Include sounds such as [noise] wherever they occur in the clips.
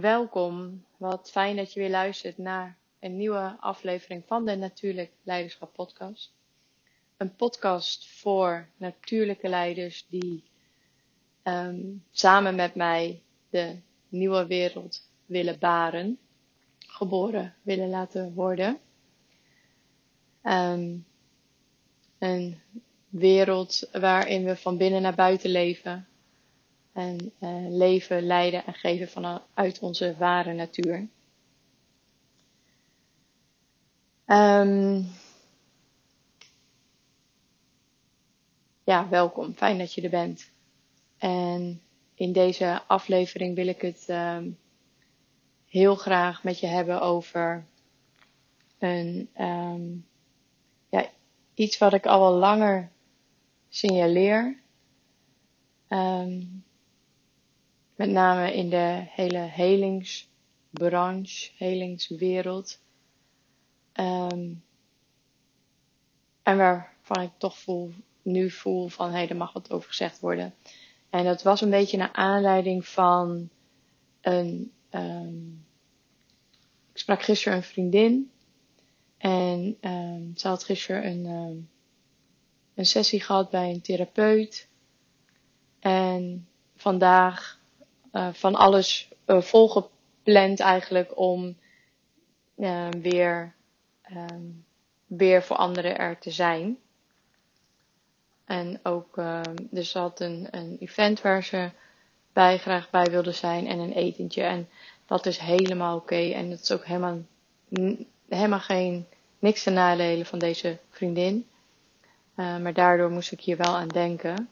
Welkom. Wat fijn dat je weer luistert naar een nieuwe aflevering van de Natuurlijk Leiderschap Podcast. Een podcast voor natuurlijke leiders die um, samen met mij de nieuwe wereld willen baren, geboren willen laten worden. Um, een wereld waarin we van binnen naar buiten leven, en uh, leven, leiden en geven vanuit onze ware natuur. Um, ja, welkom. Fijn dat je er bent. En in deze aflevering wil ik het um, heel graag met je hebben over een, um, ja, iets wat ik al wel langer signaleer. Um, met name in de hele helingsbranche, helingswereld. Um, en waarvan ik toch voel, nu voel van hé, hey, er mag wat over gezegd worden. En dat was een beetje naar aanleiding van een. Um, ik sprak gisteren een vriendin. En um, ze had gisteren een, een sessie gehad bij een therapeut. En vandaag van alles uh, volgepland eigenlijk om uh, weer, um, weer voor anderen er te zijn. En ook, dus ze had een, een event waar ze bij, graag bij wilde zijn en een etentje. En dat is helemaal oké. En dat is ook helemaal, helemaal geen, niks te nadelen van deze vriendin. maar daardoor moest ik hier wel aan denken.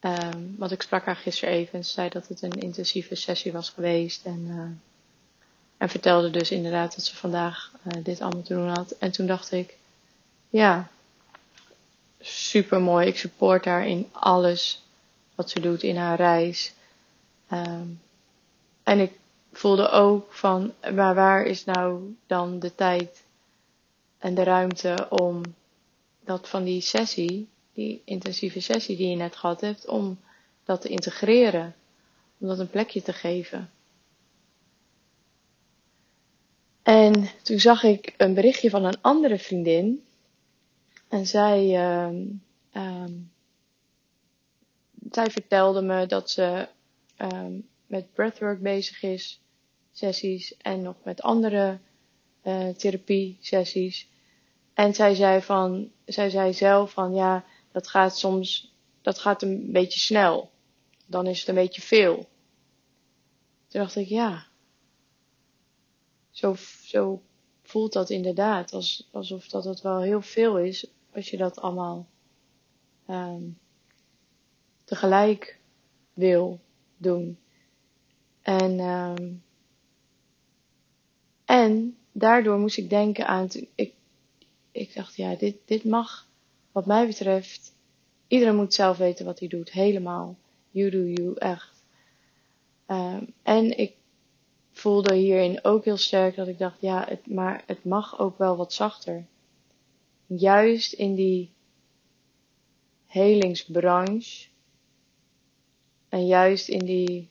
Um, want ik sprak haar gisteren even en ze zei dat het een intensieve sessie was geweest. En, uh, en vertelde dus inderdaad dat ze vandaag uh, dit allemaal te doen had. En toen dacht ik, ja, super mooi. Ik support haar in alles wat ze doet in haar reis. Um, en ik voelde ook van, maar waar is nou dan de tijd en de ruimte om dat van die sessie die intensieve sessie die je net gehad hebt, om dat te integreren, om dat een plekje te geven. En toen zag ik een berichtje van een andere vriendin. En zij, uh, uh, zij vertelde me dat ze uh, met breathwork bezig is, sessies, en nog met andere uh, therapie sessies. En zij zei van, zij zei zelf van ja, dat gaat soms, dat gaat een beetje snel. Dan is het een beetje veel. Toen dacht ik, ja, zo, zo voelt dat inderdaad. Als, alsof dat het wel heel veel is als je dat allemaal um, tegelijk wil doen. En, um, en daardoor moest ik denken aan, ik, ik dacht, ja, dit, dit mag wat mij betreft, iedereen moet zelf weten wat hij doet. Helemaal. You do you, echt. Um, en ik voelde hierin ook heel sterk dat ik dacht, ja, het, maar het mag ook wel wat zachter. Juist in die helingsbranche. En juist in die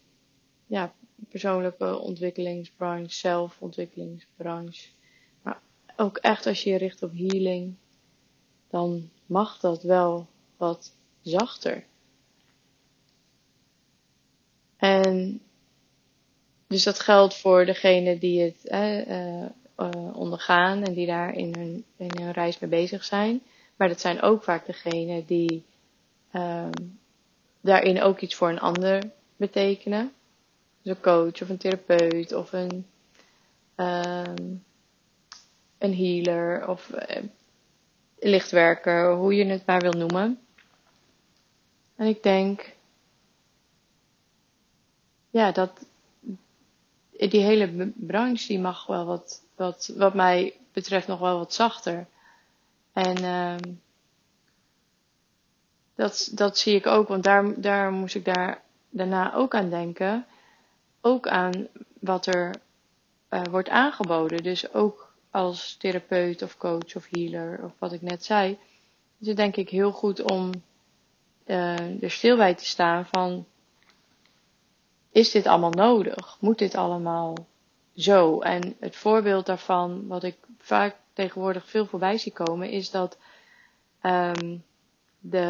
ja, persoonlijke ontwikkelingsbranche, zelfontwikkelingsbranche. Maar ook echt als je je richt op healing, dan mag dat wel wat zachter. En dus dat geldt voor degenen die het uh, uh, ondergaan en die daar in hun, in hun reis mee bezig zijn. Maar dat zijn ook vaak degenen die uh, daarin ook iets voor een ander betekenen. Dus een coach of een therapeut of een, ehm, een healer of eh, lichtwerker, hoe je het maar wil noemen. En ik denk, ja, dat die hele branche die mag wel wat, wat, wat mij betreft nog wel wat zachter. En uh, dat, dat zie ik ook, want daar, daar moest ik daar daarna ook aan denken. Ook aan wat er uh, wordt aangeboden. Dus ook als therapeut of coach of healer of wat ik net zei, is het denk ik heel goed om uh, er stil bij te staan van is dit allemaal nodig? Moet dit allemaal zo? En het voorbeeld daarvan, wat ik vaak tegenwoordig veel voorbij zie komen, is dat um, de,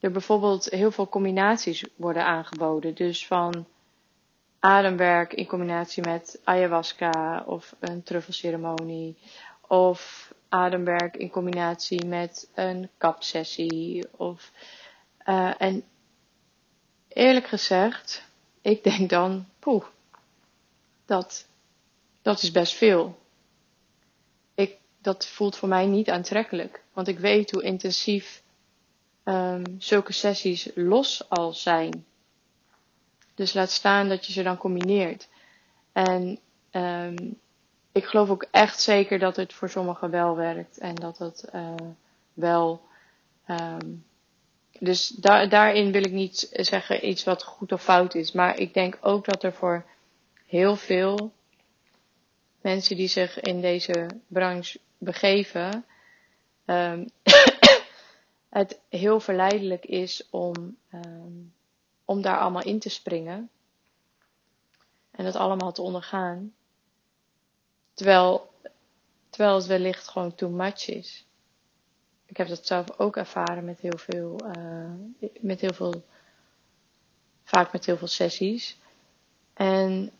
er bijvoorbeeld heel veel combinaties worden aangeboden. Dus van ademwerk in combinatie met ayahuasca of een truffelceremonie. Of ademwerk in combinatie met een kapsessie. Of, uh, en eerlijk gezegd, ik denk dan, poeh, dat, dat is best veel. Ik, dat voelt voor mij niet aantrekkelijk. Want ik weet hoe intensief um, zulke sessies los al zijn. Dus laat staan dat je ze dan combineert. En um, ik geloof ook echt zeker dat het voor sommigen wel werkt. En dat het uh, wel. Um, dus daar, daarin wil ik niet zeggen iets wat goed of fout is. Maar ik denk ook dat er voor heel veel mensen die zich in deze branche begeven, um, [coughs] het heel verleidelijk is om, om daar allemaal in te springen. En dat allemaal te ondergaan. Terwijl, terwijl het wellicht gewoon too much is. Ik heb dat zelf ook ervaren met heel veel, uh, met heel veel, vaak met heel veel sessies. En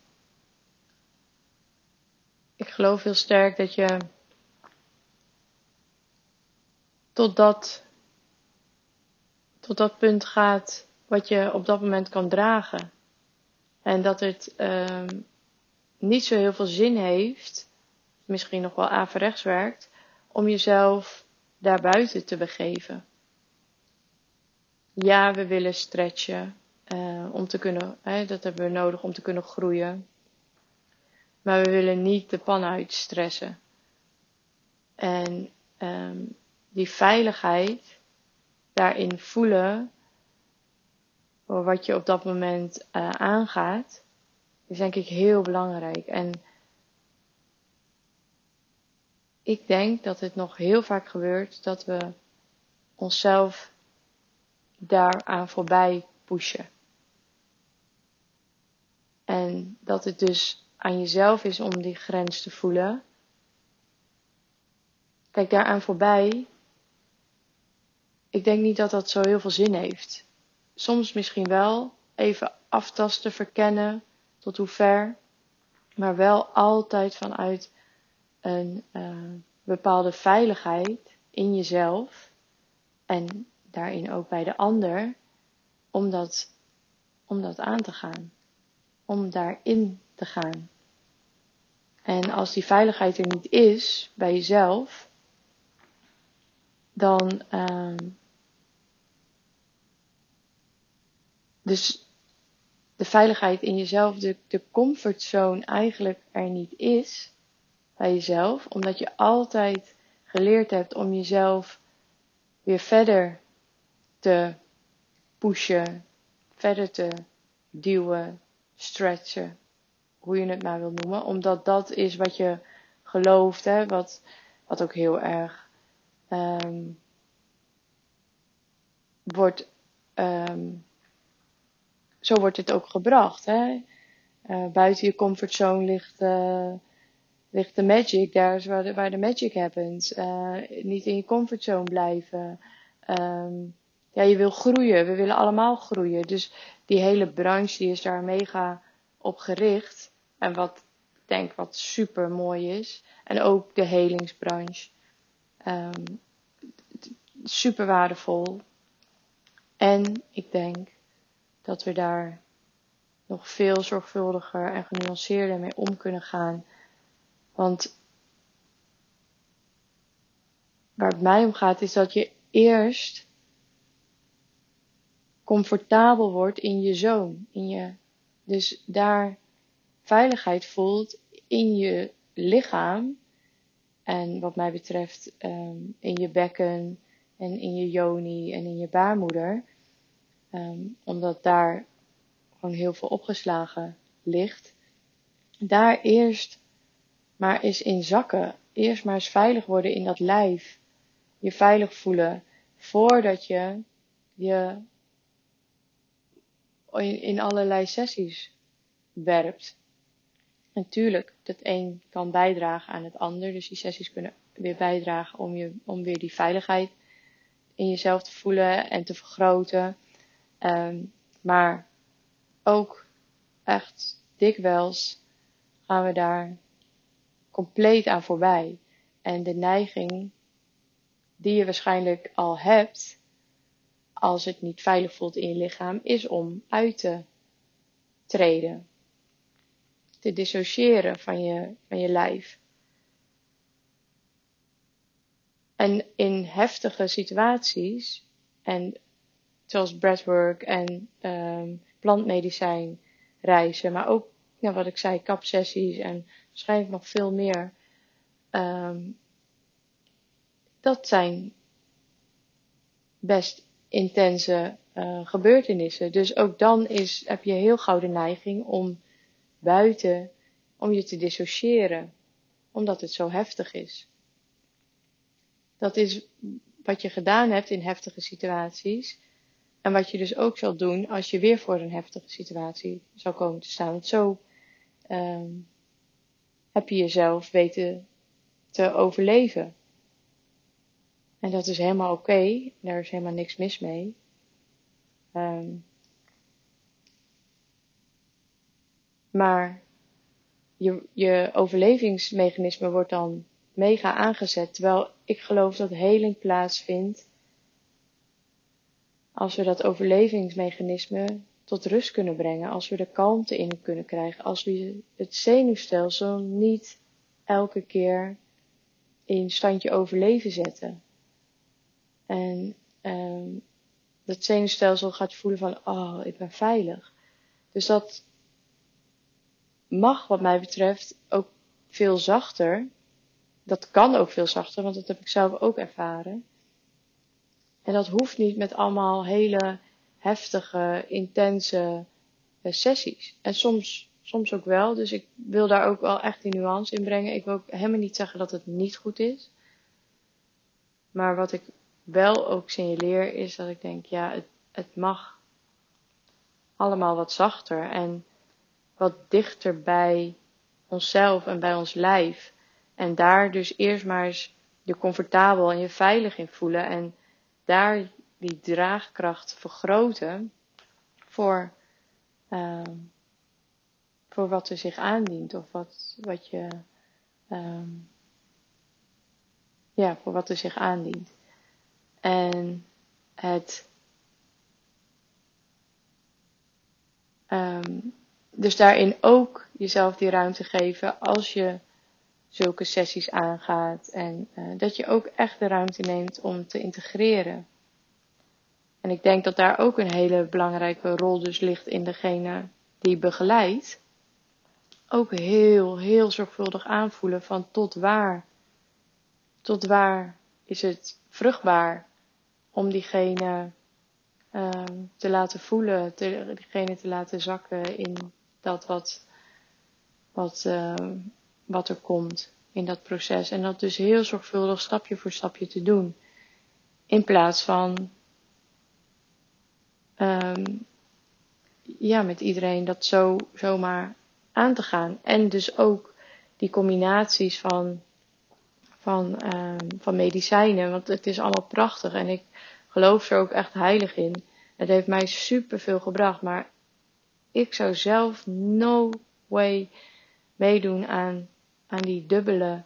ik geloof heel sterk dat je tot dat, tot dat punt gaat wat je op dat moment kan dragen. En dat het um, niet zo heel veel zin heeft, misschien nog wel averechts werkt, om jezelf daarbuiten te begeven. Ja, we willen stretchen uh, om te kunnen, hè, dat hebben we nodig om te kunnen groeien. Maar we willen niet de pan uitstressen. En um, die veiligheid daarin voelen, wat je op dat moment uh, aangaat, is denk ik heel belangrijk. En ik denk dat het nog heel vaak gebeurt dat we onszelf daaraan voorbij pushen. En dat het dus aan jezelf is om die grens te voelen. Kijk, daaraan voorbij. Ik denk niet dat dat zo heel veel zin heeft. Soms misschien wel even aftasten, verkennen tot hoe ver. Maar wel altijd vanuit een uh, bepaalde veiligheid in jezelf. En daarin ook bij de ander. Om dat, om dat aan te gaan. Om daarin te gaan. En als die veiligheid er niet is bij jezelf, dan. Um, dus de veiligheid in jezelf, de, comfortzone eigenlijk er niet is bij jezelf, omdat je altijd geleerd hebt om jezelf weer verder te pushen, verder te duwen, stretchen, hoe je het maar wil noemen, omdat dat is wat je gelooft, hè, wat, wat ook heel erg um, wordt, um, zo wordt het ook gebracht. Hè? Uh, buiten je comfortzone ligt, uh, ligt de magic, daar is waar de, waar de magic happens. Uh, niet in je comfortzone blijven. Um, ja, je wil groeien, we willen allemaal groeien. Dus die hele branche die is daar mega op gericht. En wat ik denk wat super mooi is. En ook de helingsbranche. Um, super waardevol. En ik denk dat we daar nog veel zorgvuldiger en genuanceerder mee om kunnen gaan. Want waar het mij om gaat is dat je eerst comfortabel wordt in je zoon. In je, dus daar veiligheid voelt in je lichaam. En wat mij betreft um, in je bekken en in je yoni en in je baarmoeder. Um, omdat daar gewoon heel veel opgeslagen ligt. Daar eerst maar eens in zakken. Eerst maar eens veilig worden in dat lijf. Je veilig voelen. Voordat je je in, in allerlei sessies werpt. Natuurlijk, dat een kan bijdragen aan het ander. Dus die sessies kunnen weer bijdragen om, je, om weer die veiligheid in jezelf te voelen en te vergroten. Ehm, maar ook echt dikwijls gaan we daar compleet aan voorbij. En de neiging die je waarschijnlijk al hebt, als het niet veilig voelt in je lichaam, is om uit te treden. Te dissociëren van je, van je lijf. En in heftige situaties, en zoals breathwork en um, plantmedicijn reizen, maar ook nou, wat ik zei, kapsessies en waarschijnlijk nog veel meer. Um, dat zijn best intense uh, gebeurtenissen. Dus ook dan is, heb je heel gauw de neiging om buiten, om je te dissociëren, omdat het zo heftig is. Dat is wat je gedaan hebt in heftige situaties. En wat je dus ook zal doen als je weer voor een heftige situatie zou komen te staan. Want zo um, heb je jezelf weten te overleven. En dat is helemaal oké. Daar is helemaal niks mis mee. Um, maar je, je overlevingsmechanisme wordt dan mega aangezet. Terwijl ik geloof dat heling plaatsvindt als we dat overlevingsmechanisme tot rust kunnen brengen, als we de kalmte in kunnen krijgen, als we het zenuwstelsel niet elke keer in standje overleven zetten. En um, dat zenuwstelsel gaat voelen van, oh, ik ben veilig. Dus dat mag wat mij betreft ook veel zachter. Dat kan ook veel zachter, want dat heb ik zelf ook ervaren. En dat hoeft niet met allemaal hele heftige, intense eh, sessies. En soms, soms ook wel. Dus ik wil daar ook wel echt die nuance in brengen. Ik wil ook helemaal niet zeggen dat het niet goed is. Maar wat ik wel ook signaleer is dat ik denk, ja, het, het mag allemaal wat zachter en wat dichter bij onszelf en bij ons lijf. En daar dus eerst maar eens je comfortabel en je veilig in voelen. En daar die draagkracht vergroten voor, uh, voor wat er zich aandient of wat, wat je, uh, ja, voor wat er zich aandient. En het, um, dus daarin ook jezelf die ruimte geven als je zulke sessies aangaat. En uh, dat je ook echt de ruimte neemt om te integreren. En ik denk dat daar ook een hele belangrijke rol dus ligt in degene die begeleidt. Ook heel, heel zorgvuldig aanvoelen van tot waar, tot waar is het vruchtbaar om diegene um, te laten voelen, diegene te laten zakken in dat wat, wat, um, wat er komt in dat proces. En dat dus heel zorgvuldig stapje voor stapje te doen. In plaats van um, ja, met iedereen dat zo zomaar aan te gaan. En dus ook die combinaties van, van, um, van medicijnen, want het is allemaal prachtig en ik geloof er ook echt heilig in. Het heeft mij super veel gebracht, maar ik zou zelf no way meedoen aan, aan die dubbele,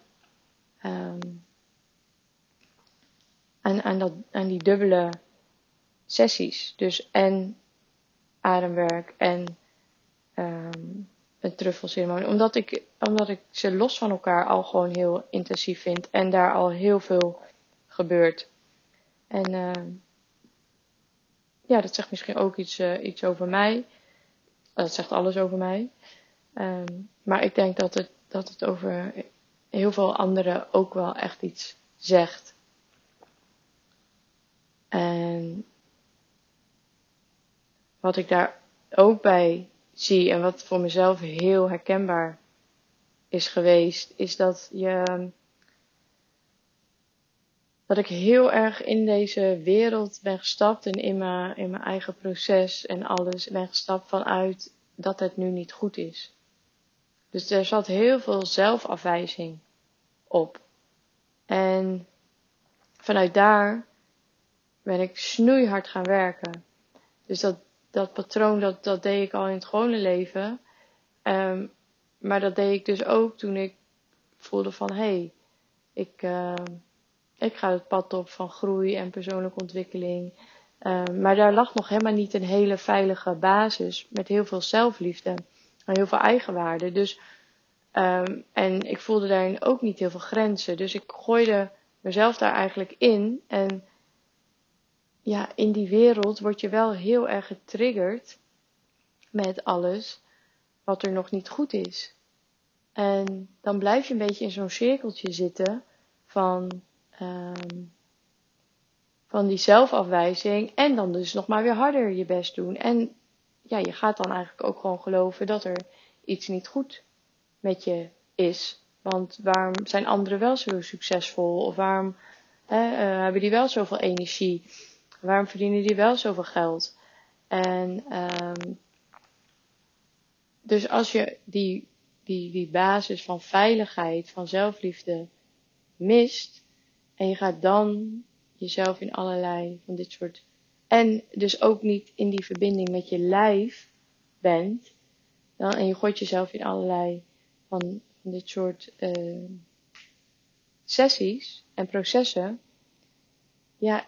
um, aan, dat, die dubbele sessies. Dus en ademwerk en um, een truffelceremonie. Omdat ik, omdat ik ze los van elkaar al gewoon heel intensief vind. En daar al heel veel gebeurt. En uh, ja, dat zegt misschien ook iets, uh, iets over mij. Dat zegt alles over mij. Maar ik denk dat het, dat het over heel veel anderen ook wel echt iets zegt. En wat ik daar ook bij zie en wat voor mezelf heel herkenbaar is geweest, is dat je dat ik heel erg in deze wereld ben gestapt en in mijn, in mijn eigen proces en alles ben gestapt vanuit dat het nu niet goed is. Dus er zat heel veel zelfafwijzing op. En vanuit daar ben ik snoeihard gaan werken. Dus dat, dat patroon, dat, dat deed ik al in het gewone leven. Um, maar dat deed ik dus ook toen ik voelde van, hé, hey, ik, uh, ik ga het pad op van groei en persoonlijke ontwikkeling. Um, maar daar lag nog helemaal niet een hele veilige basis met heel veel zelfliefde en heel veel eigenwaarde. Dus, um, en ik voelde daarin ook niet heel veel grenzen. Dus ik gooide mezelf daar eigenlijk in. En ja, in die wereld word je wel heel erg getriggerd met alles wat er nog niet goed is. En dan blijf je een beetje in zo'n cirkeltje zitten van, um, van die zelfafwijzing. En dan dus nog maar weer harder je best doen. En ja, je gaat dan eigenlijk ook gewoon geloven dat er iets niet goed met je is. Want waarom zijn anderen wel zo succesvol? Of waarom hè, uh, hebben die wel zoveel energie? Waarom verdienen die wel zoveel geld? En um, dus als je die, die, die basis van veiligheid, van zelfliefde mist, en je gaat dan jezelf in allerlei van dit soort. En dus ook niet in die verbinding met je lijf bent. Dan, en je gooit jezelf in allerlei van, dit soort uh, sessies en processen. Ja,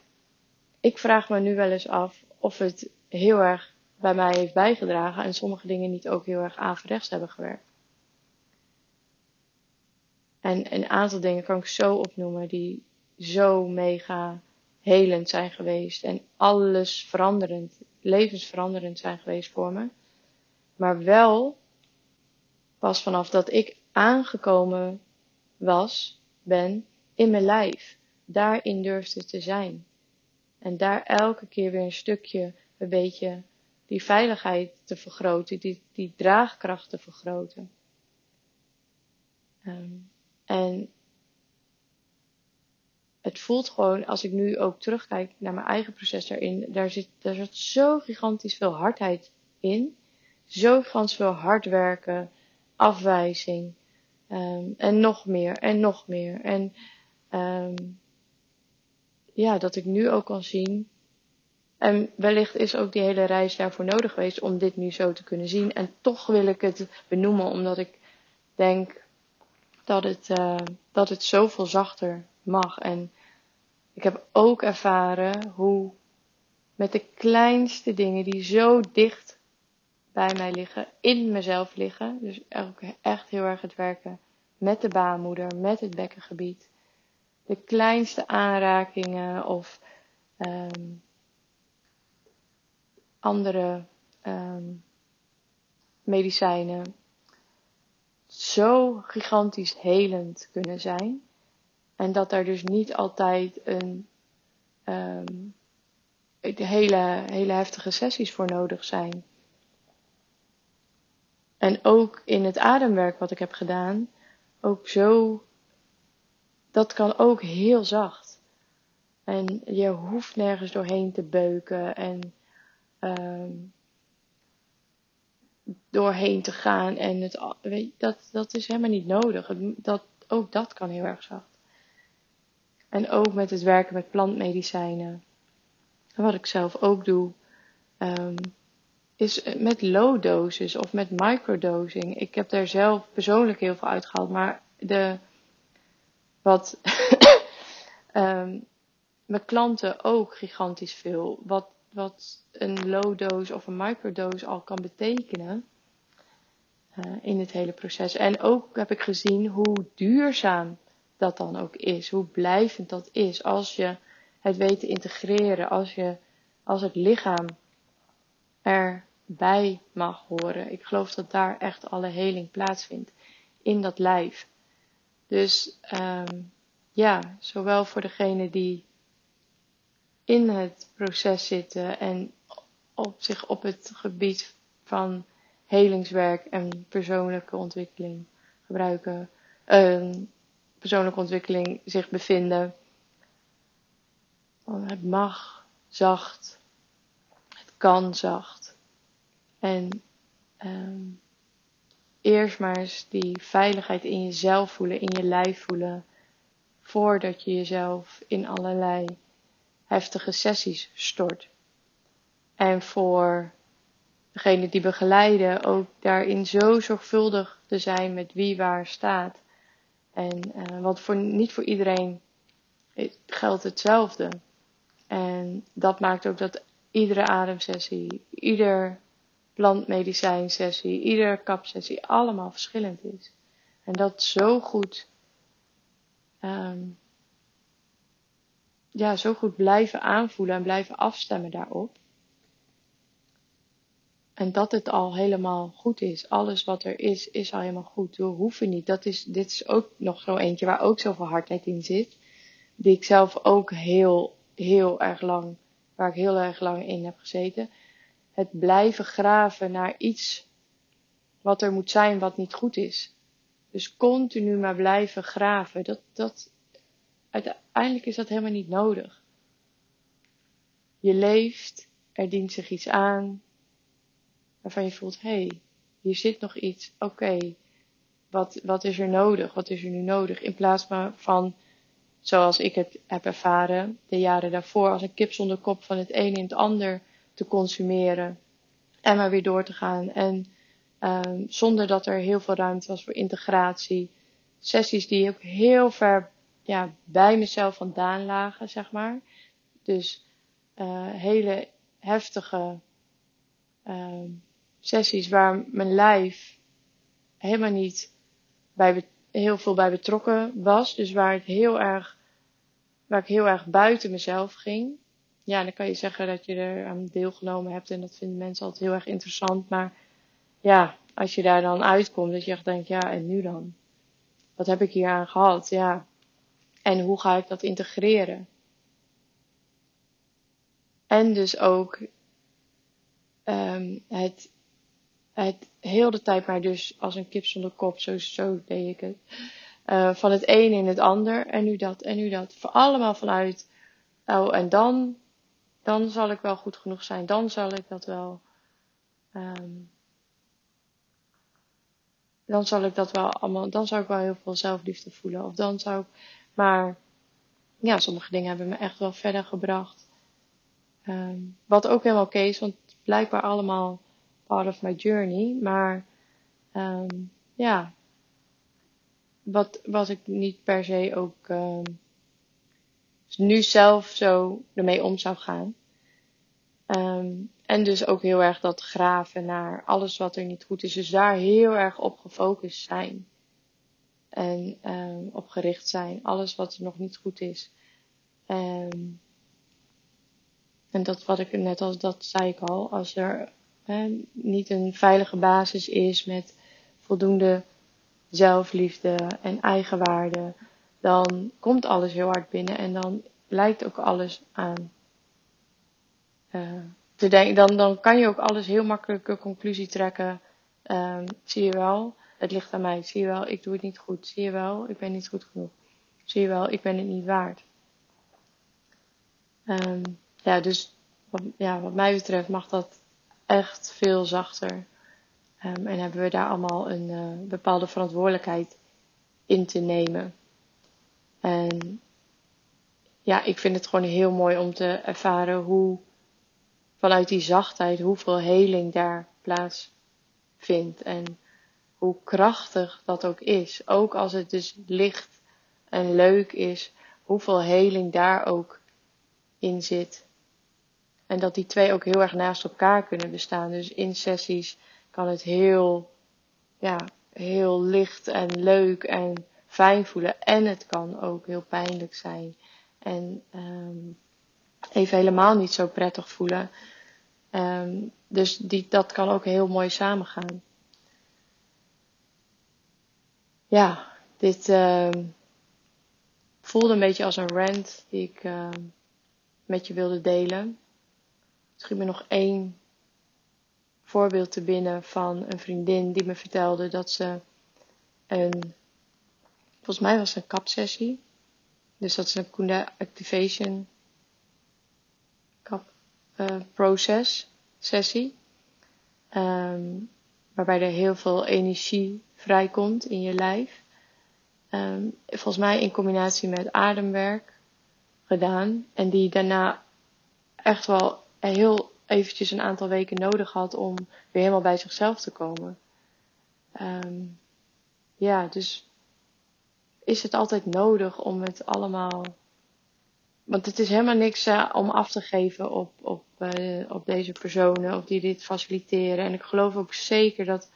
ik vraag me nu wel eens af of het heel erg bij mij heeft bijgedragen en sommige dingen niet ook heel erg averechts hebben gewerkt. En een aantal dingen kan ik zo opnoemen die zo mega helend zijn geweest en alles veranderend, levensveranderend zijn geweest voor me. Maar wel pas vanaf dat ik aangekomen was, ben in mijn lijf, daarin durfde te zijn. En daar elke keer weer een stukje, een beetje die veiligheid te vergroten, die, die draagkracht te vergroten. Um, en voelt gewoon, als ik nu ook terugkijk naar mijn eigen proces daarin, daar zit, daar zit zo gigantisch veel hardheid in. Zo gigantisch veel hard werken, afwijzing, um, en nog meer, en nog meer. En um, ja, dat ik nu ook kan zien. En wellicht is ook die hele reis daarvoor nodig geweest om dit nu zo te kunnen zien. En toch wil ik het benoemen, omdat ik denk dat het, uh, dat het zoveel zachter mag. En ik heb ook ervaren hoe met de kleinste dingen die zo dicht bij mij liggen, in mezelf liggen. Dus echt heel erg het werken met de baarmoeder, met het bekkengebied de kleinste aanrakingen of um, andere um, medicijnen zo gigantisch helend kunnen zijn. En dat er dus niet altijd een um, hele, hele heftige sessies voor nodig zijn. En ook in het ademwerk wat ik heb gedaan, ook zo dat kan ook heel zacht. En je hoeft nergens doorheen te beuken en um, doorheen te gaan. En het, dat, dat is helemaal niet nodig. Dat, ook dat kan heel erg zacht. En ook met het werken met plantmedicijnen. wat ik zelf ook doe, um, is met low doses of met microdosing. Ik heb daar zelf persoonlijk heel veel uitgehaald, maar de wat [coughs] mijn klanten ook gigantisch veel. Wat, wat een low dose of een microdose al kan betekenen uh, in het hele proces. En ook heb ik gezien hoe duurzaam dat dan ook is. Hoe blijvend dat is. Als je het weet te integreren. Als, je, als het lichaam erbij mag horen. Ik geloof dat daar echt alle heling plaatsvindt. In dat lijf. Dus um, ja, zowel voor degene die in het proces zitten en op zich op het gebied van helingswerk en persoonlijke ontwikkeling gebruiken, um, persoonlijke ontwikkeling zich bevinden. Het mag zacht. Het kan zacht. En um, eerst maar eens die veiligheid in jezelf voelen, in je lijf voelen. Voordat je jezelf in allerlei heftige sessies stort. En voor degene die begeleiden ook daarin zo zorgvuldig te zijn met wie waar staat. En uh, want voor, niet voor iedereen geldt hetzelfde. En dat maakt ook dat iedere ademsessie, ieder plantmedicijnsessie, ieder kapsessie allemaal verschillend is. En dat zo goed, um, ja, zo goed blijven aanvoelen en blijven afstemmen daarop. En dat het al helemaal goed is. Alles wat er is, is al helemaal goed. We hoeven niet. Dat is, dit is ook nog zo eentje waar ook zoveel hardheid in zit. Die ik zelf ook heel, heel erg lang, waar ik heel erg lang in heb gezeten. Het blijven graven naar iets wat er moet zijn wat niet goed is. Dus continu maar blijven graven. Dat, dat, uiteindelijk is dat helemaal niet nodig. Je leeft, er dient zich iets aan, waarvan je voelt, hé, hey, hier zit nog iets, oké, wat, wat is er nodig, wat is er nu nodig, in plaats van, zoals ik het heb ervaren, de jaren daarvoor, als een kip zonder kop van het een in het ander te consumeren en maar weer door te gaan. En um, zonder dat er heel veel ruimte was voor integratie, sessies die ook heel ver ja, bij mezelf vandaan lagen, zeg maar. Dus uh, hele heftige um, sessies waar mijn lijf helemaal niet bij, heel veel bij betrokken was. Dus waar het heel erg, waar ik heel erg buiten mezelf ging. Ja, dan kan je zeggen dat je er aan deelgenomen hebt en dat vinden mensen altijd heel erg interessant. Maar ja, als je daar dan uitkomt, dat je echt denkt, ja, en nu dan? Wat heb ik hier aan gehad? Ja. En hoe ga ik dat integreren? En dus ook um, het het heel de tijd maar dus als een kip zonder kop, zo, zo deed ik het. Uh, van het een in het ander en nu dat en nu dat. Voor allemaal vanuit, oh en dan, dan zal ik wel goed genoeg zijn. Dan zal ik dat wel, um, dan zal ik dat wel allemaal, dan zou ik wel heel veel zelfliefde voelen. Of dan zou ik, maar ja, sommige dingen hebben me echt wel verder gebracht. Um, wat ook helemaal oké is, want blijkbaar allemaal part of my journey. Maar um, ja, wat, wat ik niet per se ook um, nu zelf zo ermee om zou gaan. Um, en dus ook heel erg dat graven naar alles wat er niet goed is. Dus daar heel erg op gefocust zijn. En op gericht zijn. Alles wat er nog niet goed is. En dat wat ik net als dat zei ik al. Als er niet een veilige basis is met voldoende zelfliefde en eigenwaarde, dan komt alles heel hard binnen en dan lijkt ook alles aan denken. Dan, dan kan je ook alles heel makkelijk een conclusie trekken. Um, zie je wel, het ligt aan mij. Zie je wel, ik doe het niet goed. Zie je wel, ik ben niet goed genoeg. Zie je wel, ik ben het niet waard. Um, ja, dus ja, wat mij betreft mag dat echt veel zachter. Um, en hebben we daar allemaal een uh, bepaalde verantwoordelijkheid in te nemen. En ja, ik vind het gewoon heel mooi om te ervaren hoe vanuit die zachtheid hoeveel heling daar plaatsvindt. En hoe krachtig dat ook is. Ook als het dus licht en leuk is, hoeveel heling daar ook in zit. En dat die twee ook heel erg naast elkaar kunnen bestaan. Dus in sessies kan het heel, ja, heel licht en leuk en fijn voelen. En het kan ook heel pijnlijk zijn. En um, even helemaal niet zo prettig voelen. Um, dus die, dat kan ook heel mooi samengaan. Ja, dit um, voelde een beetje als een rant die ik met je wilde delen schiet me nog één voorbeeld te binnen van een vriendin die me vertelde dat ze een, volgens mij was het een kapsessie. Dus dat is een Kunda Activation uh, proces, sessie. Um, waarbij er heel veel energie vrijkomt in je lijf. Um, volgens mij in combinatie met ademwerk gedaan. En die daarna echt wel heel eventjes een aantal weken nodig had om weer helemaal bij zichzelf te komen. Um, ja, dus is het altijd nodig om het allemaal. Want het is helemaal niks uh, om af te geven op, op, uh, op deze personen of die dit faciliteren. En ik geloof ook zeker dat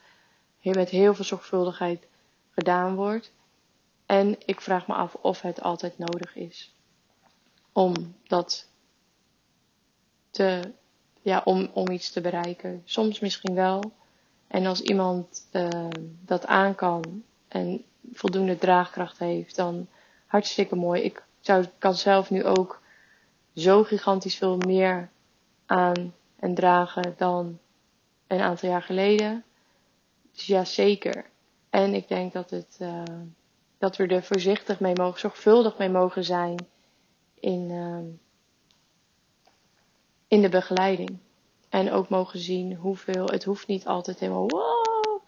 hier met heel veel zorgvuldigheid gedaan wordt. En ik vraag me af of het altijd nodig is om dat te, ja, om, om iets te bereiken. Soms misschien wel. En als iemand uh, dat aan kan en voldoende draagkracht heeft, dan hartstikke mooi. Ik zou, kan zelf nu ook zo gigantisch veel meer aan en dragen dan een aantal jaar geleden. Dus ja, zeker. En ik denk dat, het, uh, dat we er voorzichtig mee mogen, zorgvuldig mee mogen zijn in, uh, in de begeleiding. En ook mogen zien hoeveel, het hoeft niet altijd helemaal wow.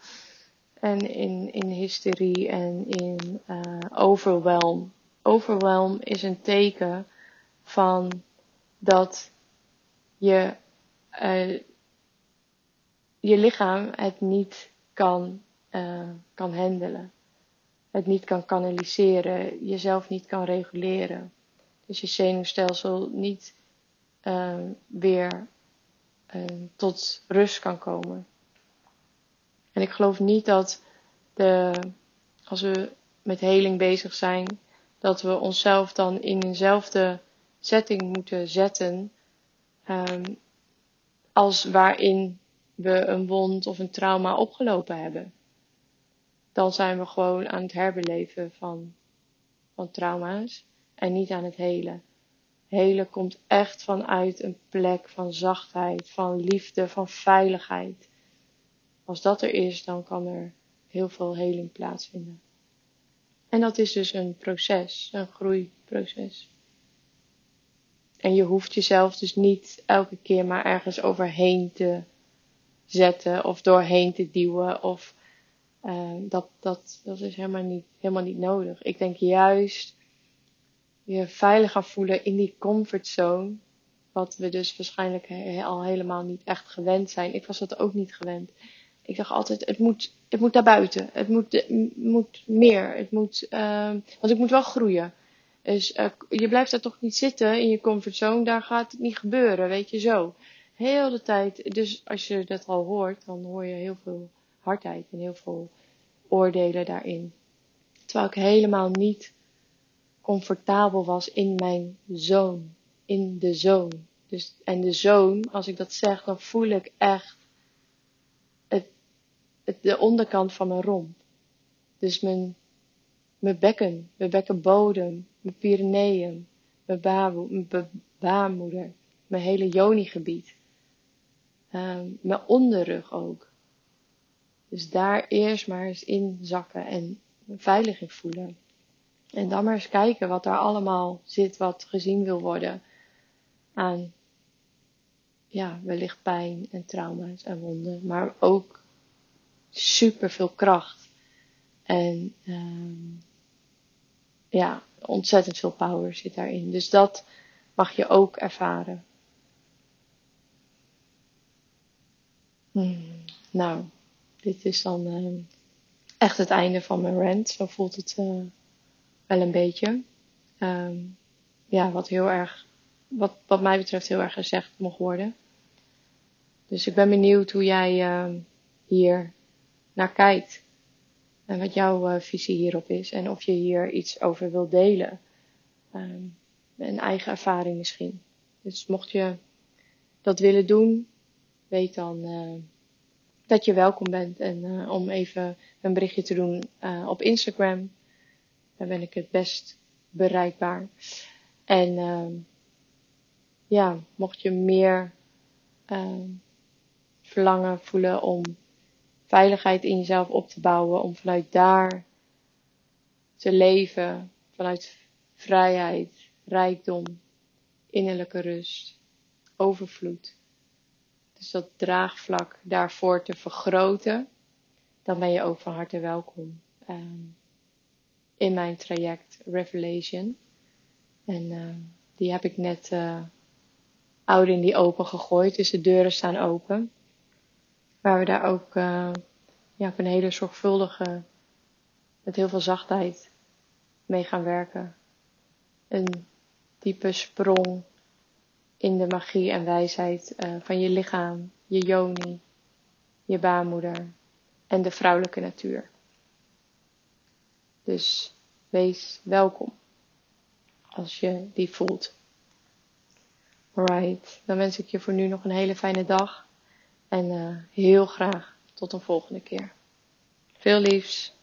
En in, in hysterie en in uh, overwhelm. Overwhelm is een teken van dat je, uh, je lichaam het niet kan, uh, kan handelen. Het niet kan kanaliseren, jezelf niet kan reguleren. Dus je zenuwstelsel niet uh, weer uh, tot rust kan komen. En ik geloof niet dat de, als we met heling bezig zijn, dat we onszelf dan in eenzelfde setting moeten zetten um, als waarin we een wond of een trauma opgelopen hebben. Dan zijn we gewoon aan het herbeleven van, van trauma's en niet aan het helen. Helen komt echt vanuit een plek van zachtheid, van liefde, van veiligheid. Als dat er is, dan kan er heel veel heling plaatsvinden. En dat is dus een proces, een groeiproces. En je hoeft jezelf dus niet elke keer maar ergens overheen te zetten of doorheen te duwen. Of uh, dat, dat, dat is helemaal niet, helemaal niet nodig. Ik denk juist je veilig gaan voelen in die comfortzone. Wat we dus waarschijnlijk al helemaal niet echt gewend zijn. Ik was dat ook niet gewend. Ik dacht altijd, het moet, het moet daar buiten. Het moet, moet meer. Het moet, uh, want ik moet wel groeien. Dus uh, je blijft daar toch niet zitten in je comfortzone. Daar gaat het niet gebeuren, weet je zo. Heel de tijd. Dus als je dat al hoort, dan hoor je heel veel hardheid en heel veel oordelen daarin. Terwijl ik helemaal niet comfortabel was in mijn zoon. In de zoon. Dus, en de zoon, als ik dat zeg, dan voel ik echt het, de onderkant van mijn romp. Dus mijn, mijn bekken, mijn bekkenbodem, mijn Pyreneeën, mijn, mijn baarmoeder, mijn hele joni-gebied. Um, mijn onderrug ook. Dus daar eerst maar eens in zakken en veilig in voelen. En dan maar eens kijken wat daar allemaal zit wat gezien wil worden aan ja, wellicht pijn en trauma's en wonden, maar ook super veel kracht. En um, ja, ontzettend veel power zit daarin. Dus dat mag je ook ervaren. Hmm, nou, dit is dan uh, echt het einde van mijn rant. Zo voelt het uh, wel een beetje. Um, ja, wat heel erg, wat, wat mij betreft heel erg gezegd mocht worden. Dus ik ben benieuwd hoe jij uh, hier naar kijkt. En wat jouw uh, visie hierop is. En of je hier iets over wilt delen. Um, een eigen ervaring misschien. Dus mocht je dat willen doen, weet dan uh, dat je welkom bent. En uh, om even een berichtje te doen op Instagram. Daar ben ik het best bereikbaar. En uh, ja, mocht je meer uh, verlangen voelen om veiligheid in jezelf op te bouwen, om vanuit daar te leven, vanuit vrijheid, rijkdom, innerlijke rust, overvloed. Dus dat draagvlak daarvoor te vergroten, dan ben je ook van harte welkom ehm, in mijn traject Revelation. En ehm, die heb ik net uh, oud in die open gegooid, dus de deuren staan open. Waar we daar ook uh, ja, op een hele zorgvuldige, met heel veel zachtheid mee gaan werken. Een diepe sprong in de magie en wijsheid uh, van je lichaam, je yoni, je baarmoeder en de vrouwelijke natuur. Dus wees welkom als je die voelt. Alright, dan wens ik je voor nu nog een hele fijne dag en uh, heel graag tot een volgende keer. Veel liefs.